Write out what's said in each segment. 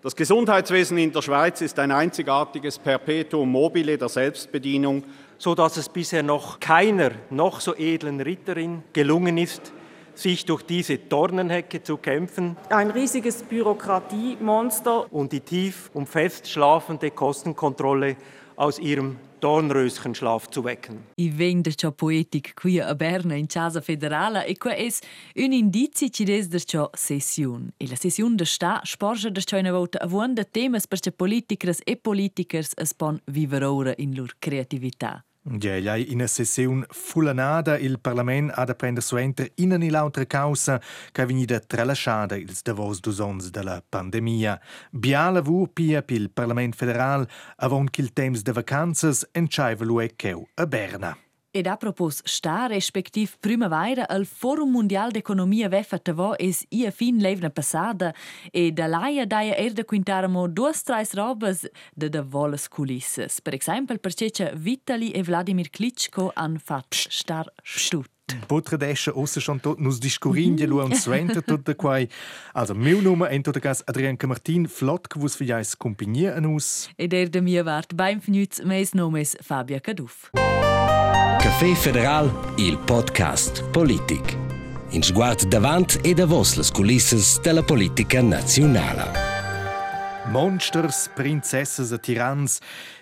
Das Gesundheitswesen in der Schweiz ist ein einzigartiges Perpetuum mobile der Selbstbedienung, so dass es bisher noch keiner noch so edlen Ritterin gelungen ist, sich durch diese Dornenhecke zu kämpfen. Ein riesiges Bürokratiemonster. Und die tief und fest schlafende Kostenkontrolle aus ihrem Dornröschenschlaf zu wecken. I vegn da ciò poetic qui a Berna in Casa Federala e qua es un indizi ci des ciò session. E la session da sta sporge da ciò una volta avon da temas per ciò politikers e politikers es pon viver ora in lur creatività. Ja, in una sessione fulanada il Parlament ha da prendere suenter in una l'altra causa che è venuta tralasciata ils davos dusons della pandemia. Bia lavur pia pil Parlament federal avon qu'il temps de vacanzas entscheiva lu a Berna. Ed a propos sta respektiv primavera al Forum Mundial d'Economia veffa tavo es ia fin levna passada e da laia daia er da quintaramo duas trais robas de da volas culisses. Per exempel per cece Vitali e Vladimir Klitschko han fat star stut. Potredesche ossa schon tot nus discuringe lu un suenter tot da quai. Also meu nome ento da gas Adrian Martin Flot vos vi jais compagnia an us. Ed er de mia vart beim fnüz meis nomes Fabia Caduff. Caffè Federal, il podcast Politik. In sguard davant e davos las culisses della politica nazionale. Monsters, princesses e tirans,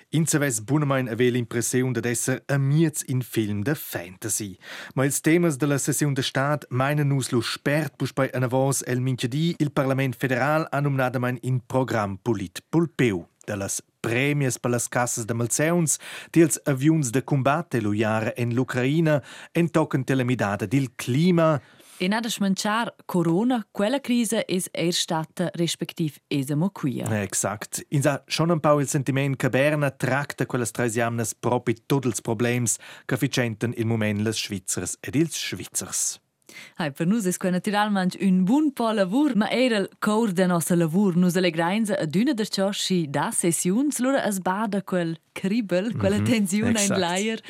Inzerves bunamein ave l'impressiun de esser amiets in film de fantasy. Ma ils temas de la session de stat meinen nus lo spert pus bei ana vos el minchedi il Parlament federal ha nominadamein in program polit pulpeu de las premies per las cassas de malzeuns, dils avions de combate lo jara en l'Ucraina, en tocken telemidada dil clima, E nada smanciar Corona, quella crisi es er stata respektiv esamo qui. Exakt. Insa schon un pau il sentiment che Berna tracta quelles tres jamnas propi tutti els problems che ficenten il moment les Schweizers ed ils Schweizers. Hai, per nus es naturalmente un bun po lavur, ma era il cor de nostra lavur. Nus alle greinza ad una der ciosci da sessiuns, lura es bada quel cribel, quella mm -hmm. tensione in l'air.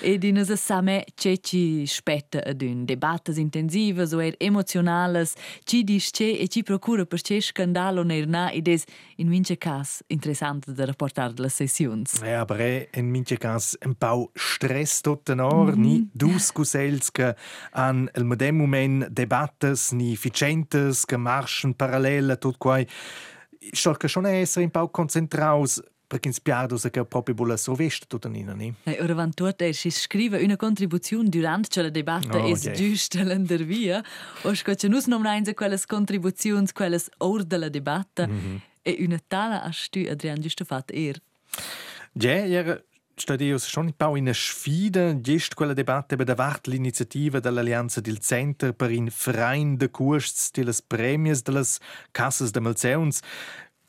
Ed in esa same ce ci spetta ad un debattas intensivas o er emotionalas, ci dis ce e ci procura per ce scandalo ner na ed es in mince cas interessant da rapportar las sessiuns. Ja, aber è in mince cas un pau stress tot den or, mm -hmm. ni dus an il modem moment debattas ni ficentes che marschen parallel tot quai. Sto che schon essere un pau concentraus perché in spiardo se che proprio vuole so vest tutta nina ni. E ora van tot er si scrive una contribuzione durante la debatta oh, es giusta l'ender via. O scoce nus non rein quelles contribuzioni, quelles or della debatta. Mm -hmm. E una tala hast du Adrian giusto fat er. Ja, ja, Stadio un po' in sfida gest quella debatte per davart l'iniziativa dell'Allianza del Center per in frein de costs delle premies delle casse de malzeuns.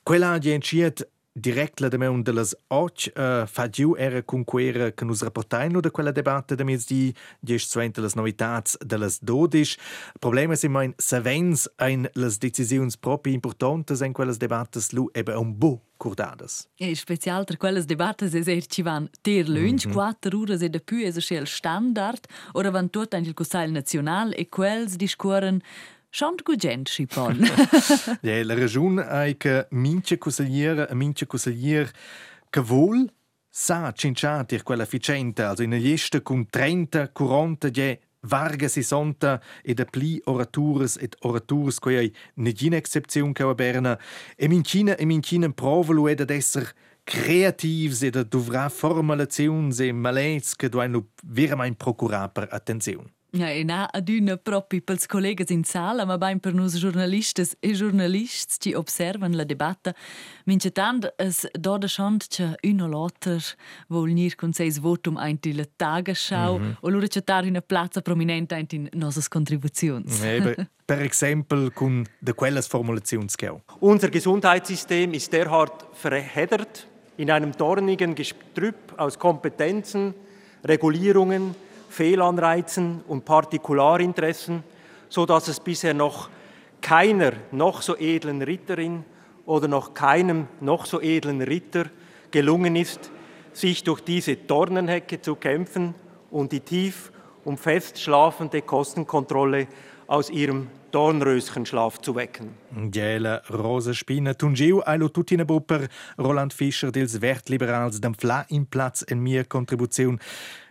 Quella ha entschiet direkt la deme un de las och uh, fa giu era conquera che nus rapportaino da quella debatte da mes di gest suente las novitats de las dodisch. Problema si mein savens ein las decisiuns propi importantes en quellas debattes lu ebe un bu curdadas. E special tra quelles debattes es er ci van ter lunch, mm -hmm. 4 ore e da più es el standard, ora van tot an il Consiglio Nacional e quels discuoren Schont gugent schipon. ja, la ragione è che mince consigliere e mince consigliere che vuol sa cinciatir quella ficenta, also in lista con 30, 40, ja, Varga si sonta e da pli oratures et oratures quei ei negina excepzion che a Berna e mincina e mincina prova lu ed esser creativs e da dovra formulazions e malets che duain veramente procurar per attenzione. Ja, e na adüna propi pels collegas in sala, ma bain per nus giornalistes e giornalists ci observan la debatta. Mince tant es doda schont che uno lotter vol nir con seis votum einti la Tagesschau mm -hmm. o lura cetar una plazza prominente einti in nosas contribuzions. Eben, per exempel con de quelles formulazions geu. Unser Gesundheitssystem ist derart verheddert in einem dornigen Gestrüpp aus Kompetenzen, Regulierungen, Fehlanreizen und Partikularinteressen, so dass es bisher noch keiner noch so edlen Ritterin oder noch keinem noch so edlen Ritter gelungen ist, sich durch diese Dornenhecke zu kämpfen und die tief und fest schlafende Kostenkontrolle aus ihrem Dornröschenschlaf zu wecken. Giela Rosa Spina Tungiu ailo tutina per Roland Fischer dels Wertliberals dem Fla im Platz en mia Kontribution.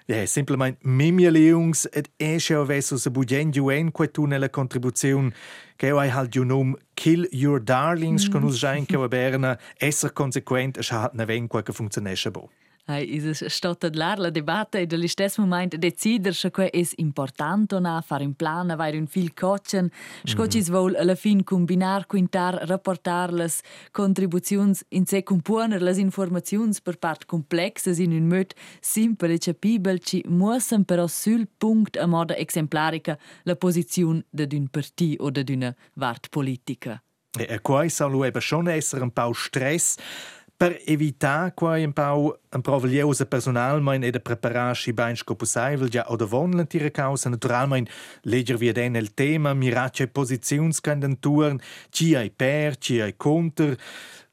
Ja, semplicemente memialeungs ed esce avesso se budgen juen que tu nella contribuzione che hai halt you nom kill your darlings mm. con us jain che va berna esser consequent es hat na ven que funzionesce bo. Is stot ad lar la debatta e dall'istess moment decider se que es important na far in plan avair un fil cochen scocis mm -hmm. vol alla fin combinar quintar rapportar las contribuzions in se componer las informazions per part complexes in un möd simple e capibel ci muossen però sul punct a moda exemplarica la posizione de d'un parti o d'una vart politica. E, e quai sa lu schon esser un pau stress per evitar quai un pau un provagliosa personalmein ed a preparar si bain sco possibel ja oder von l'antira causa. Naturalmein leger vi den el tema mirace positionscandenturen ci ai per ci ai conter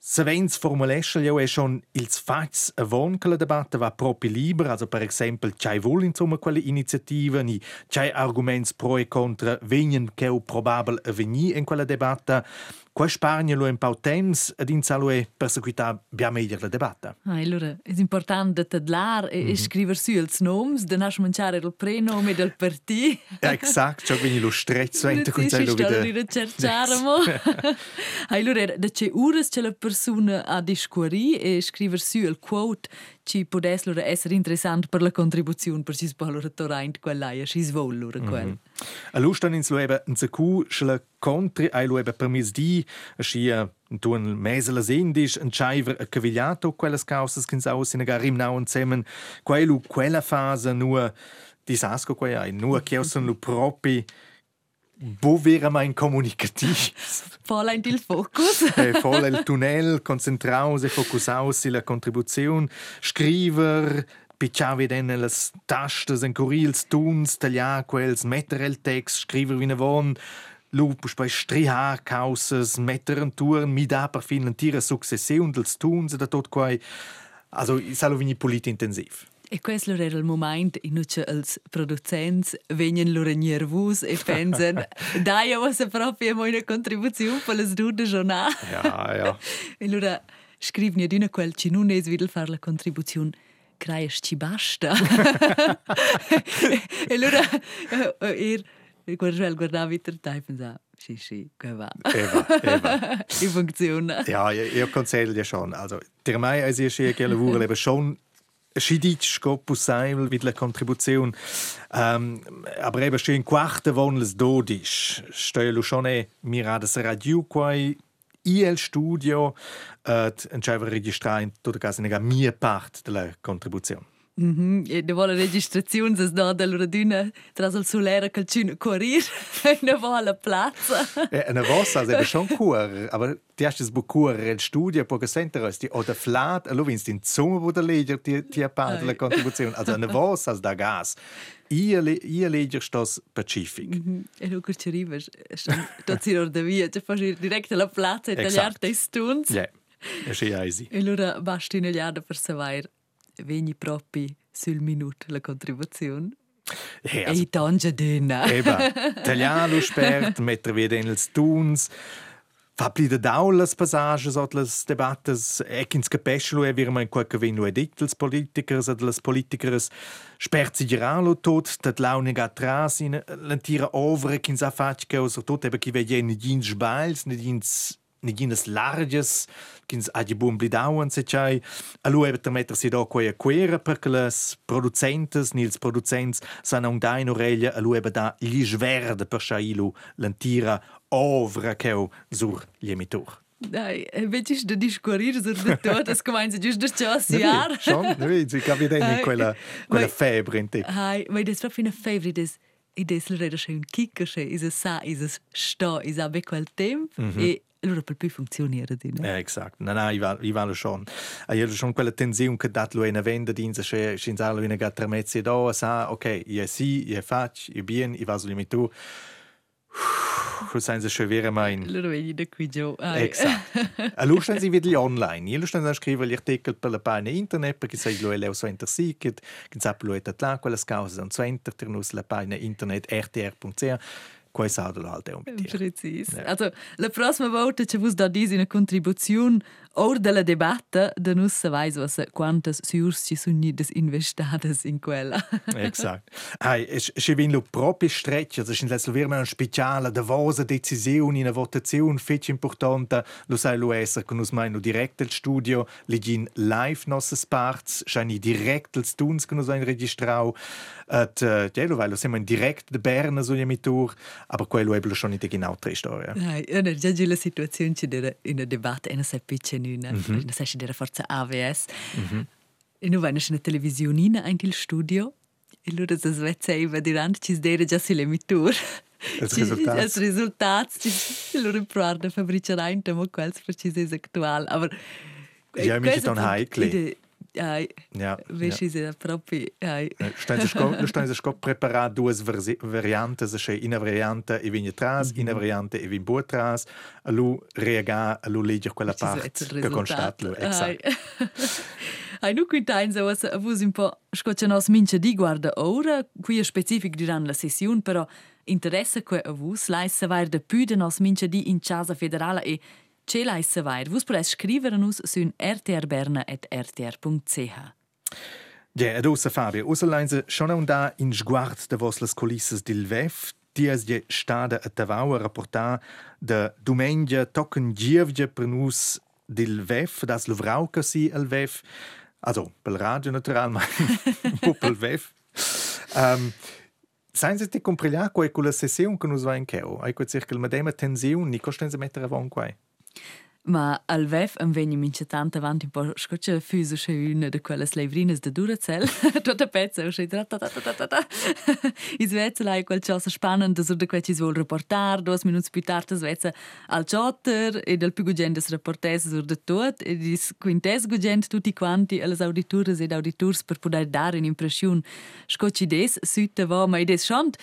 Se vens formulesce jo schon ils fats avon che la debatta va proprio libera, also per esempio c'hai vol insomma quelle iniziative, ni c'hai arguments pro e contra venien che o probabel a venir in quella debatta, Qua Spagna lo po' temps ad in salo e perseguita bia meglio la debatta. Ah, allora, è importante tadlar e, mm -hmm. e scriver su ils noms, da nasce mangiare il prenome del partì. Exakt, ciò quindi lo strezzo ente con quello wieder. Di cercare mo. allora, da c'è ures c'è la persona a discorri e scriver su il quote ci lura essere interessant per la contribuzione per sis valore torrent quella sis vol lura quel. Mm -hmm. A lustan ins lueba in secu schla contri ai lueba permis di schia tu un mesela sindis un chaiver a cavigliato quelles causas che aus in gar rimnau und zemen quello quella fase nur disasco quai ai nur che aus lu propi Wo wäre mein Kommunikativ? Voll in il focus. eh, voll il tunnel, concentraus e focusaus la contribuzione, scriver, picciavi den las tastas en curils tuns, tagliar quels, metter el text, scriver wie ne von, lupus poi strihar causas, metter en turn, mi da per fin l'antira successione dels tuns da tot quai. Also, salo vini polit intensiv. E questo era il momento in cui i produtenti vengono loro nervosi e pensano dai, ho proprio una contribuzione per le due giornate. Ja, ja. e allora scrivono di una quel che non è di fare la contribuzione creias ci basta. e allora er guardava guardava i tre e pensava sì sì che va. Eva, Eva. e funziona. Ja, io, io consiglio schon. Also, der Mai als ich hier lavoro lebe schon Schidic sco possibile vid la contribuzione um, aber eben schön quarta von les dodisch stelo schon e mirada radio quai il studio uh, entscheiva registrare in tutto caso nega mia parte della contribuzione Mm -hmm. E de vola registrazione se da della raduna tras il solera che ci corrir ne vola plaza. E una vossa è schon cur, aber ti hast es bucur il studio poco center ist o der flat, lo vinst in zunge wo der leger ti ti parte della contribuzione. Also una vossa da gas. Le, ia leger stos pacific. Mm -hmm. E lo che ci arriva, tot si or da via, ci fai direct alla plaza e tagliar te stuns. Ja. È easy. E allora basta in liada per savoir vegni propi sul minut la contribuzione. Hey, also, e tange dünna. Eben, taglialo spert, mettere den els tuns, fa pli de daulas passages od las debattes, ec ins capescelo e vir mein qualche vin nu edit els politikers ad las politikers spert si giralo tot, dat launig atras in l'antira ovre kins a fac che osor tot ebe ki veglie ni dins sbails, ni dins neginas largas, kins agi bun blidauan se chai, alu ebe ter metter si do quei a quera perché les producentes, nils producents, san un da in oreglia, alu ebe da gli sverde per shailu l'antira ovra cheu sur gli emitur. Dai, vedi da discorrir sur de tot, es comincia giusto da ciosiar. Schon, vedi, capi dentro quella, quella febbre in te. Hai, ma des proprio una febbre, des i des le reda un kicker, is es sa, is es sta, is a be quel temp, -hmm. e allora per più funzioniera di no? Eh, esatto, no, no, io va, io va schon. Io ho schon quella tensione che dat lo una venda din se che scinzalo in una tramezzi do, sa, ok, io sì, io faccio, io bien, io vaso limit tu. Seien sie schon wieder mein. Allora vedi da qui giù. Esatto. Allora stanno si vedi online. Io stanno a scrivere gli articoli per la pagina internet perché sai lo è lo so intersiket, che sa lo è là quelle cause on so inter la pagina internet rtr.ch questo è un po' Precis. Ja. Also, la prossima volta che vos da dis una contribuzione Ora della debatta, da non si weiß, was quantas surs ci sono investidas in quella. Exakt. es ci vien lo proprio streccia, ci sind leslo virmen un speciale, da vosa decisione, una votazione fece importante, lo sai lo esser, che nus maino direkt al studio, legin live nosses parts, schani direkt als tuns, che nus ein registrau, et, eh, äh, ja, lo vai, lo direkt de Berne, so jemi tour, aber quello eblo schon in de genau tre storia. Hai, ja, ne già giù la situazione ci dera in a debatta, in e ne a sappice 1999, mm -hmm. das heißt in der Forza AWS. Mm -hmm. E nu venne una televisionina in il studio e lura das Wetzeiva durant ci sdere già sulle mitur. Das Resultat. Das Resultat. Lura provar da fabricerà in temo quels precise actual. Aber... Ja, mi ist dann heikle. Ai, ja, veš, ja. je proprio. Ai. Stai sco preparar duas variantes, cioè una variante e mm -hmm. una variante e vin bu tras, a lu reagar, a lu leger quella parte che constat lu. Esatto. Ai nu quintain so was avus un po scoccia nos mince di guarda ora, qui è specific durant la sessione, però interessa que avus laissa vair de püde nos mince di in casa federale e Ce lai savair, vus podés scrivere nus sun rtrberna.rtr.ch. Ja, ed ossa Fabio, ossa leinse schon un da in sguard de voslas colisses dil VEF, dies je stada a tavau a rapportar de domengia tocken gievge per nus dil VEF, das lovrauca si al VEF, also pel radio natural, ma pel VEF. Um, Sain se ti comprilia quei con la sessione che nus va in cheo? Hai quel circa il medema tensione, ni costen se mettere avon quei? Ma al VEF am vegni mince tant avanti un po' scoccia fuso sche una de quelle levrines de Duracell. Tutta pezza o sche ta ta ta ta ta ta. Is vezza lai quel cosa spannend sur de quel ci vuol reportar, dos minuts più tard svezza al chotter e del più gugendes reportes sur tot e dis quintes gugent tutti quanti alle auditores ed auditors per poter dare un'impressione scocci des sütte va ma des schont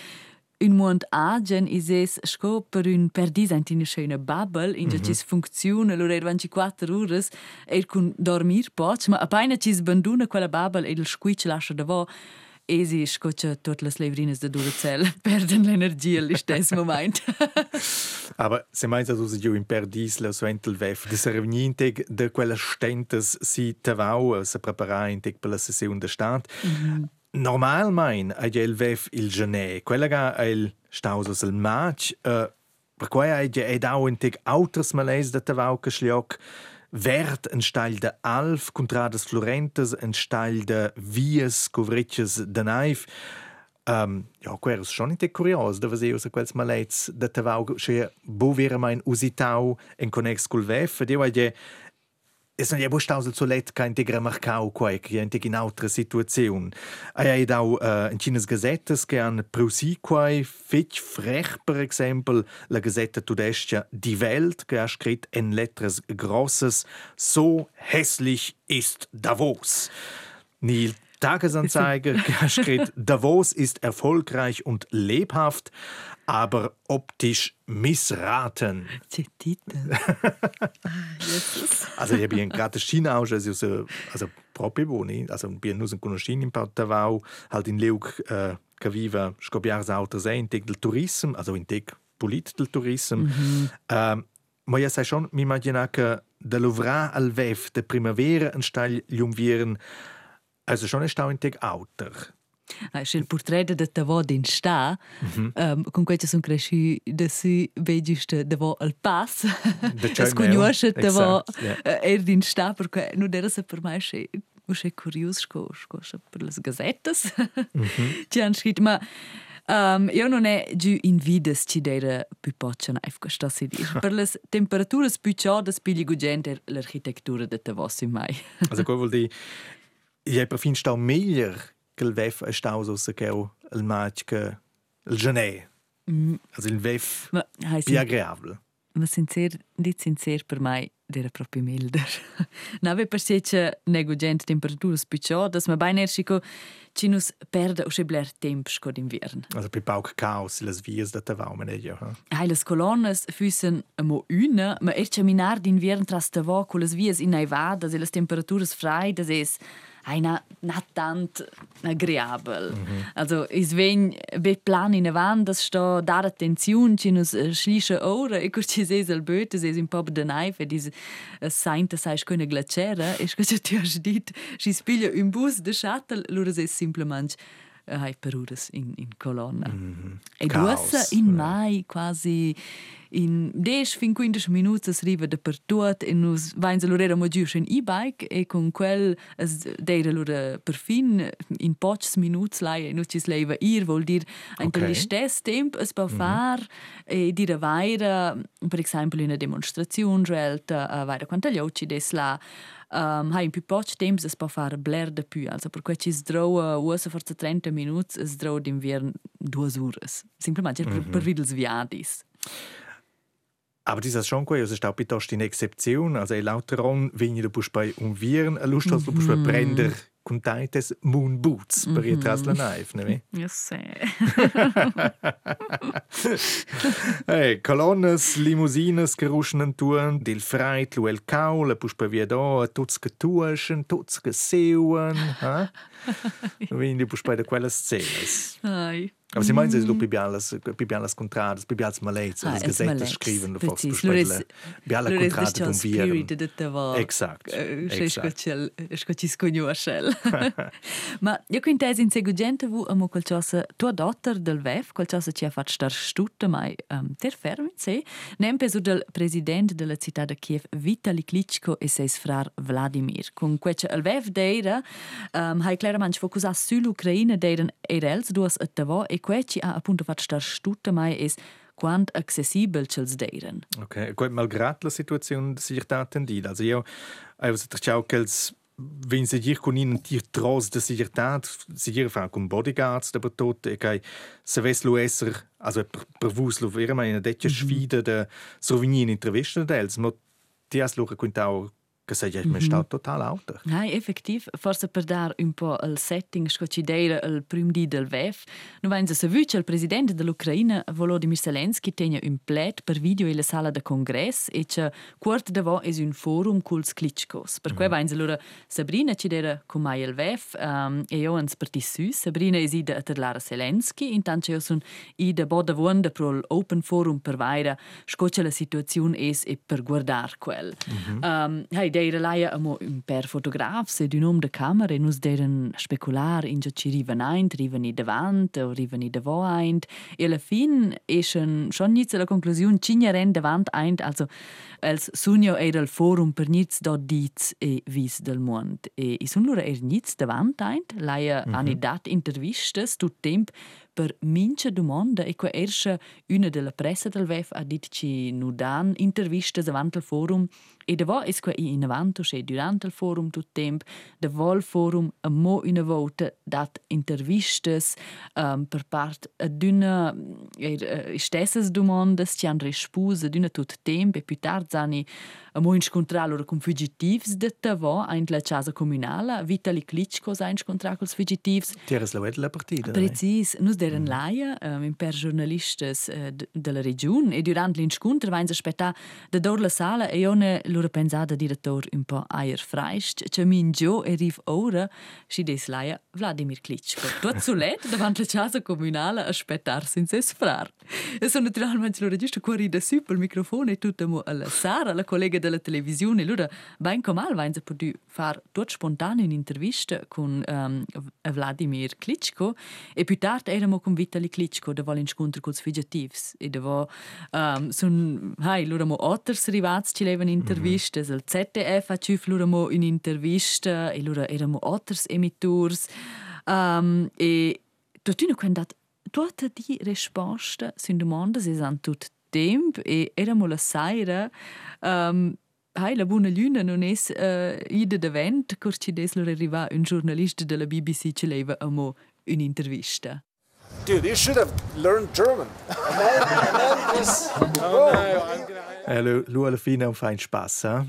un mond agen is es sco per un per dis ein tina schöne bubble in mm -hmm. cis funziona lo red 24 ores e kun dormir poch ma apeina cis banduna quella bubble e il squitch lascia da vo Esi scoccia tutte le levrines da Duracell perden l'energia all'istess moment. Aber se meins dass du in perdis la suentel vef de ser niente de quella stentes si tavau se preparar in per la sessione de stat. Mm -hmm. Normalmein a el vev il gener, quella ga el staus il maig, uh, per quai a ed au en teg auters maleis da tavau que schliok, vert en stall de alf contrades florentes en stall de vies covritches de naif. Um, ja, quer is schon inte curios da vase usa quels malets da tavau che bo vera mein usitau en connex col vef, a Es non è bustausel so let ca integra marcau quai che integ in altra situazione. Ai ai dau uh, in cines gazettes che han prusi quai fetch frech per exempel la gazetta tudestia Die Welt che ha scrit en lettres grosses so hässlich ist Davos. Nil Tagesanzeiger scrit Davos ist erfolgreich und lebhaft aber optisch missraten. Titel. also ich habe gerade China auch also also proprio buoni, also wir nur conoscini in Portavau, halt in Leuk äh, che viva scopiars autres integ del turism, also integ polit del turism. Mm -hmm. äh, ma ja sai schon, mi immagina che de lovra al vef de primavera en stal ljumvieren, also schon ist auch integ auter. Ah, il portrait de Tavo din sta, mm -hmm. um, con questo sono cresciuti da si vegisto Tavo al pass, es conosce Tavo er din sta, perché non era se per me che usce curios sco sco per le gazettes. Mm -hmm. Ci han scritto ma Um, io non è giù in vides ci dera più pocciano ef questa si dice. per le temperature più ciode spigli gugente l'architettura de Tavos mai. also vuol dire, je per fin stau meglio che il VEF è stato che il match che il. Mm. Also il VEF Ma, più agreabile. Ma sincer, dit sincer per me era proprio milder. Nave per se che negugent temperaturas picciodas, ma bene ersico ci nus perde o schebler temp sco d'invern. Also per pauc caos las vias da tavau meneggio. Hai las colonnes füssen mo una, ma er caminar d'invern tras tavau con las vias in nevada, e las temperaturas freidas es Einer nicht tant agreabel. Mhm. Also is ven be plan in avant, das sto dar attenzione ci nos schlische ora e così se el böte se un po' de naife dis sainte sai schöne glaciera e scho ti has dit si spiglia un bus de shuttle lura se simplement hai peruras in in colonna. Mm -hmm. E duassa in mai quasi in 10 fin 15 minuti arriva da per tot e nus vain se lorera mo gius in e-bike e con quel es deira lura per fin in pocs minuti lai e nus ci ir vuol dir ein okay. stess temp es pa far mm -hmm. e dire vaira per esempio in una demonstrazione relta uh, vaira quanta gli occhi des la um, hai in più poco tempo si può fare bler de più, also per cui ci sdroa usa forse 30 minuti, si sdroa d'inverno due ore, semplicemente mm -hmm. per, per videls viadis. Aber das ist schon gut, es ist auch piuttosto in Exception, also lauter an, wenn du bei um Viren Lust hast, du bei mhm. Bränder Contaites Moon Boots per mm -hmm. tras la naiv, ne? Io sé. hey, colonnes, limousines geruschenen Touren, dil freit, lu el caul, pus per via da, tuts che tuschen, tuts che seuen, ha? Quindi pus bei de quelle scenes. Ai. Aber sie meinen, es ist pibialas, pibialas contradas, pibialas malets, ah, as gazetas schreiben, da fos besprechen. Pibiala contrada dum viren. Exakt. Exakt. Scoci scognuascel. Ma io quintesi in seguente vu amo qualcosa tua dotter del VEF, qualcosa ci ha fatto star stutta mai um, ter fermi se, nempe su del presidente della città di Kiev Vitali Klitschko e seis frar Vladimir. Con quece il VEF deira, um, hai chiaramente focusato sull'Ucraina deiren erels duas a tavo e queci ha appunto fatto star stutta mai es quant accessibel cels deiren. Ok, quel malgrad la situazione di sichertà tendila. Also io, also ciao che wenn sie dir con in tir tros de sichertat si dir fa con bodyguards aber tot e kai se ves lo esser also vus lo in detja mm -hmm. sfida de sovignin intervista dels mo ti as lo quintau che sei mm -hmm. stato total auto. Nein, effektiv. Forse per dar un po' il setting, scocidere il primo di del VEF, non venza se vu che il presidente dell'Ucraina, Volodymyr Zelensky, tenga un plet per video in la sala de congress e che quart davo è un forum culs Klitschkos. Per mm -hmm. venza allora Sabrina ci dera con mai il VEF um, e io ans per su. Sabrina è ida a terlara Zelensky, intanto io sono ida boda vonda pro l'open forum per vaira, scocia la situazione es e per guardar quel. Mm -hmm. um, hey, deira laia amo un per fotografs ed un om de camera e nus deren specular in già ci riven ein, riven i davant o riven i davo ein e alla fin eschen schon nits la conclusion cinja ren davant ein also els sunio era il forum per nits dot dits e vis del mond e i sun lura er nits davant ein laia mm -hmm. ani dat intervistes tut temp per mincha domanda e qua erscha una della pressa del VEF ha dit ci nu dan intervistes davant il forum E da vo es qua in avanto che durante il forum tut temp, da vo il forum a mo una volta dat intervistas um, per part d'una er, stessas domandas ci han respus d'una tut temp e più tard zani a mo incontrar loro con fugitivs de tavo a in la casa comunala Vitali Klitschko sa incontrar col fugitivs Tieres la la partita Precis, nus deren mm. laia um, in per giornalistas uh, della regione e durante l'incontro vain aspetta da dor la sala e one lura pensada direttor un po' aier freist, che min gio e riv ora, si des laia Vladimir Klitschko. Tuot zulet davant la casa comunale aspettar sin ses frar. E sono naturalmente lo registro cuori da su pel microfono e tutta mo alla Sara, la collega della televisione, lura ben comal vain se potu far tuot spontaneo un'intervista con um, Vladimir Klitschko. E più tard eramo con Vitali Klitschko da vol incontro col sfigativs e da vo um, sun hai lura mo otters rivats ci levan interviste, il ZDF ha ciuf lura mo un'intervista e lura eramo otters emitturs. Um, e tuttuna quando tutta di risposta sin domanda si san tut temp e eramo la saira um, Hai la buona luna non è uh, ida d'event, cor ci des lor arriva un giornalista della BBC ci leva a mo un'intervista. Dude, you should have learned German. and then, and then this, oh, no, gonna, Eh, lu alla fine un fein spass, eh?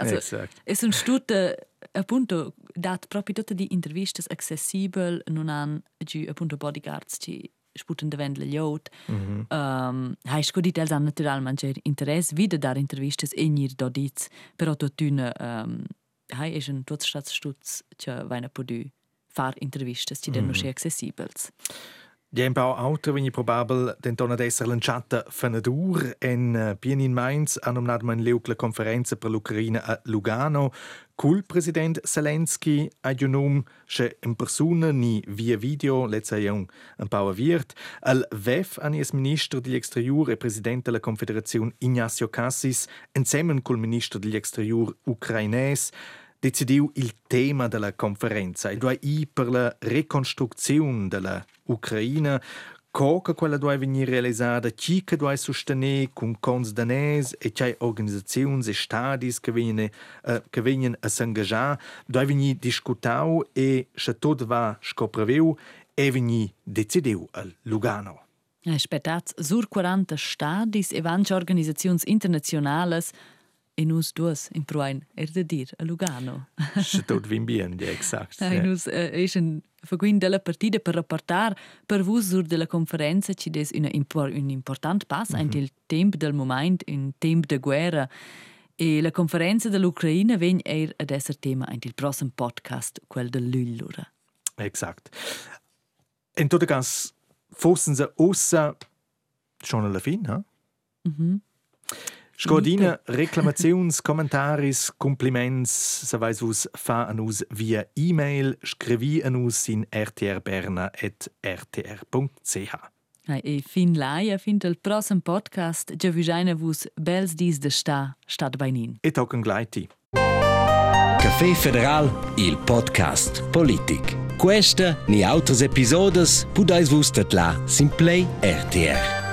Also, Exakt. Es un stute appunto dat proprio tutte di intervistas accessibel non han giù appunto bodyguards ci sputen de vend le jod. Mm -hmm. um, hai scudit els han naturalmente interesse wieder dar intervistas e nir dodits, però tu tune um, hai è un tutti stutz che vaina podu far intervistas ci den mm. no accessibels. Ein paar Auto, wenn ich probabel den Ton d'esser lanciata Fenadur en uh, bien in Mainz hanno nominato una leucla conferenza per l'Ucraina a Lugano. Col president Zelensky ha giunum che in persona ni via video letza un un paar viert al VEF an es ministro degli exterior e presidente della Confederazione Ignacio Cassis insieme col ministro degli exterior ucrainese decidiu il tema della conferenza e due i per la ricostruzione della Ucraina Coca quella deve venire realizzata, chi che deve sostenere con cons danesi e c'è organizzazioni e stati che vengono, uh, che vengono a s'ingaggiare, deve venire discutato e se tutto va scopreveu e venire decidiu a Lugano. Aspettats sur 40 stadis e vanche organizzazioni internazionali e nus duas in Pruain er de dir a Lugano. Se tot vin bien, ja, exakt. E nus uh, ischen faguin della partida per rapportar per vus sur della conferenza ci des una impor, un important pass mm -hmm. in il temp del moment, in temp de guerra. E la conferenza dell'Ucraina vegn er ad esser tema in il prossimo podcast, quel del Lüllura. Exakt. In tutto cas, fossen se ossa schon alla fin, ha? Mm Scordina, reclamazions, commentaris, compliments, se vais vos fa an us via e-mail, scrivi an us in rtrberna.rtr.ch. E fin laia, fin del prossimo podcast, già visaina vos bels dis de sta, stat beinin. E tocken gleiti. Café Federal, il podcast politic. Questa ni autres episodes pudais vos tatla sin Play RTR.